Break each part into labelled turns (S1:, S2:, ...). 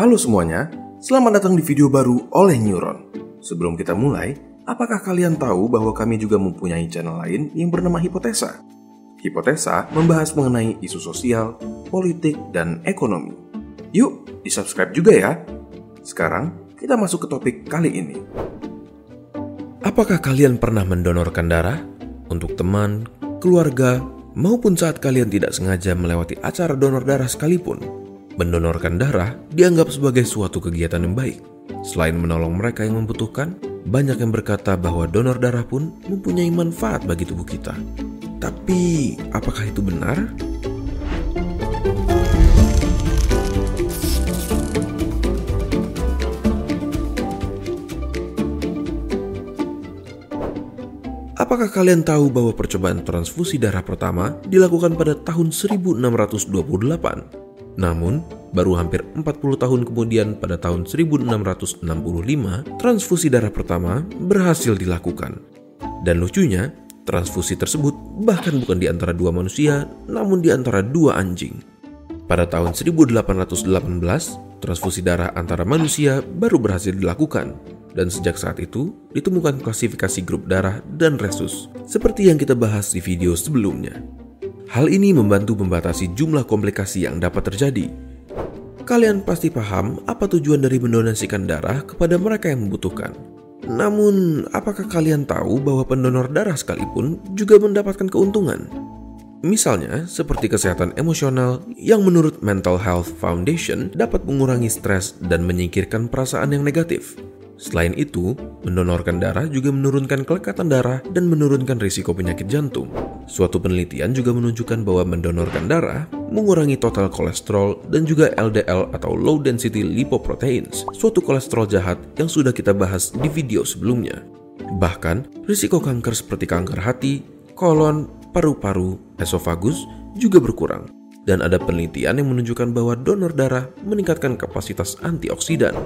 S1: Halo semuanya, selamat datang di video baru oleh Neuron. Sebelum kita mulai, apakah kalian tahu bahwa kami juga mempunyai channel lain yang bernama Hipotesa? Hipotesa membahas mengenai isu sosial, politik, dan ekonomi. Yuk, di-subscribe juga ya. Sekarang, kita masuk ke topik kali ini. Apakah kalian pernah mendonorkan darah untuk teman, keluarga, maupun saat kalian tidak sengaja melewati acara donor darah sekalipun? Mendonorkan darah dianggap sebagai suatu kegiatan yang baik. Selain menolong mereka yang membutuhkan, banyak yang berkata bahwa donor darah pun mempunyai manfaat bagi tubuh kita. Tapi, apakah itu benar? Apakah kalian tahu bahwa percobaan transfusi darah pertama dilakukan pada tahun 1628 namun, baru hampir 40 tahun kemudian pada tahun 1665, transfusi darah pertama berhasil dilakukan. Dan lucunya, transfusi tersebut bahkan bukan di antara dua manusia, namun di antara dua anjing. Pada tahun 1818, transfusi darah antara manusia baru berhasil dilakukan, dan sejak saat itu ditemukan klasifikasi grup darah dan resus, seperti yang kita bahas di video sebelumnya. Hal ini membantu membatasi jumlah komplikasi yang dapat terjadi. Kalian pasti paham apa tujuan dari mendonasikan darah kepada mereka yang membutuhkan. Namun, apakah kalian tahu bahwa pendonor darah sekalipun juga mendapatkan keuntungan? Misalnya, seperti kesehatan emosional yang menurut Mental Health Foundation dapat mengurangi stres dan menyingkirkan perasaan yang negatif. Selain itu, mendonorkan darah juga menurunkan kelekatan darah dan menurunkan risiko penyakit jantung. Suatu penelitian juga menunjukkan bahwa mendonorkan darah mengurangi total kolesterol dan juga LDL atau low density lipoproteins, suatu kolesterol jahat yang sudah kita bahas di video sebelumnya. Bahkan, risiko kanker seperti kanker hati, kolon, paru-paru, esofagus juga berkurang. Dan ada penelitian yang menunjukkan bahwa donor darah meningkatkan kapasitas antioksidan.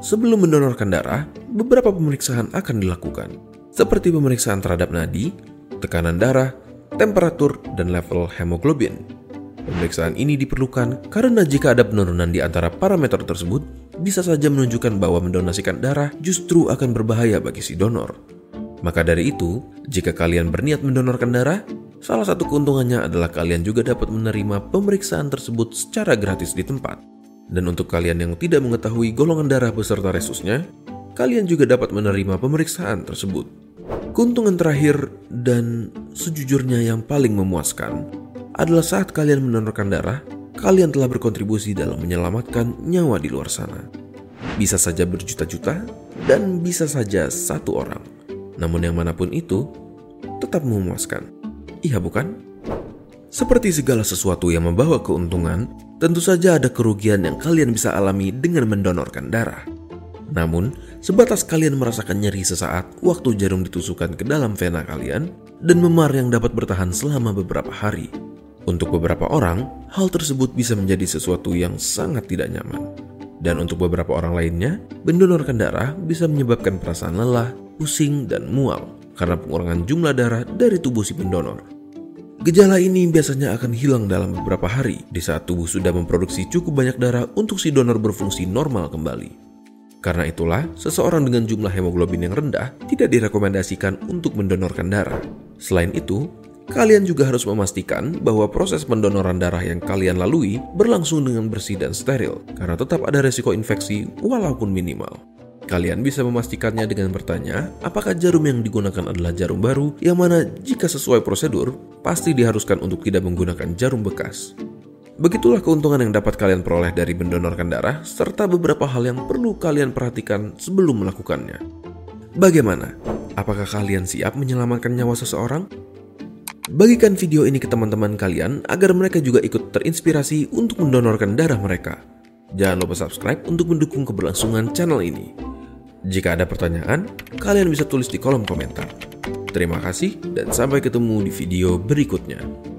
S1: Sebelum mendonorkan darah, beberapa pemeriksaan akan dilakukan, seperti pemeriksaan terhadap nadi, tekanan darah, temperatur, dan level hemoglobin. Pemeriksaan ini diperlukan karena jika ada penurunan di antara parameter tersebut, bisa saja menunjukkan bahwa mendonasikan darah justru akan berbahaya bagi si donor. Maka dari itu, jika kalian berniat mendonorkan darah, salah satu keuntungannya adalah kalian juga dapat menerima pemeriksaan tersebut secara gratis di tempat. Dan untuk kalian yang tidak mengetahui golongan darah beserta resusnya, kalian juga dapat menerima pemeriksaan tersebut. Keuntungan terakhir dan sejujurnya yang paling memuaskan adalah saat kalian mendonorkan darah, kalian telah berkontribusi dalam menyelamatkan nyawa di luar sana. Bisa saja berjuta-juta dan bisa saja satu orang. Namun yang mana pun itu, tetap memuaskan. Iya bukan? Seperti segala sesuatu yang membawa keuntungan, Tentu saja ada kerugian yang kalian bisa alami dengan mendonorkan darah. Namun, sebatas kalian merasakan nyeri sesaat waktu jarum ditusukkan ke dalam vena kalian dan memar yang dapat bertahan selama beberapa hari. Untuk beberapa orang, hal tersebut bisa menjadi sesuatu yang sangat tidak nyaman. Dan untuk beberapa orang lainnya, mendonorkan darah bisa menyebabkan perasaan lelah, pusing, dan mual karena pengurangan jumlah darah dari tubuh si pendonor. Gejala ini biasanya akan hilang dalam beberapa hari di saat tubuh sudah memproduksi cukup banyak darah untuk si donor berfungsi normal kembali. Karena itulah, seseorang dengan jumlah hemoglobin yang rendah tidak direkomendasikan untuk mendonorkan darah. Selain itu, kalian juga harus memastikan bahwa proses pendonoran darah yang kalian lalui berlangsung dengan bersih dan steril, karena tetap ada resiko infeksi walaupun minimal. Kalian bisa memastikannya dengan bertanya, apakah jarum yang digunakan adalah jarum baru, yang mana jika sesuai prosedur, pasti diharuskan untuk tidak menggunakan jarum bekas. Begitulah keuntungan yang dapat kalian peroleh dari mendonorkan darah, serta beberapa hal yang perlu kalian perhatikan sebelum melakukannya. Bagaimana? Apakah kalian siap menyelamatkan nyawa seseorang? Bagikan video ini ke teman-teman kalian agar mereka juga ikut terinspirasi untuk mendonorkan darah mereka. Jangan lupa subscribe untuk mendukung keberlangsungan channel ini. Jika ada pertanyaan, kalian bisa tulis di kolom komentar. Terima kasih dan sampai ketemu di video berikutnya.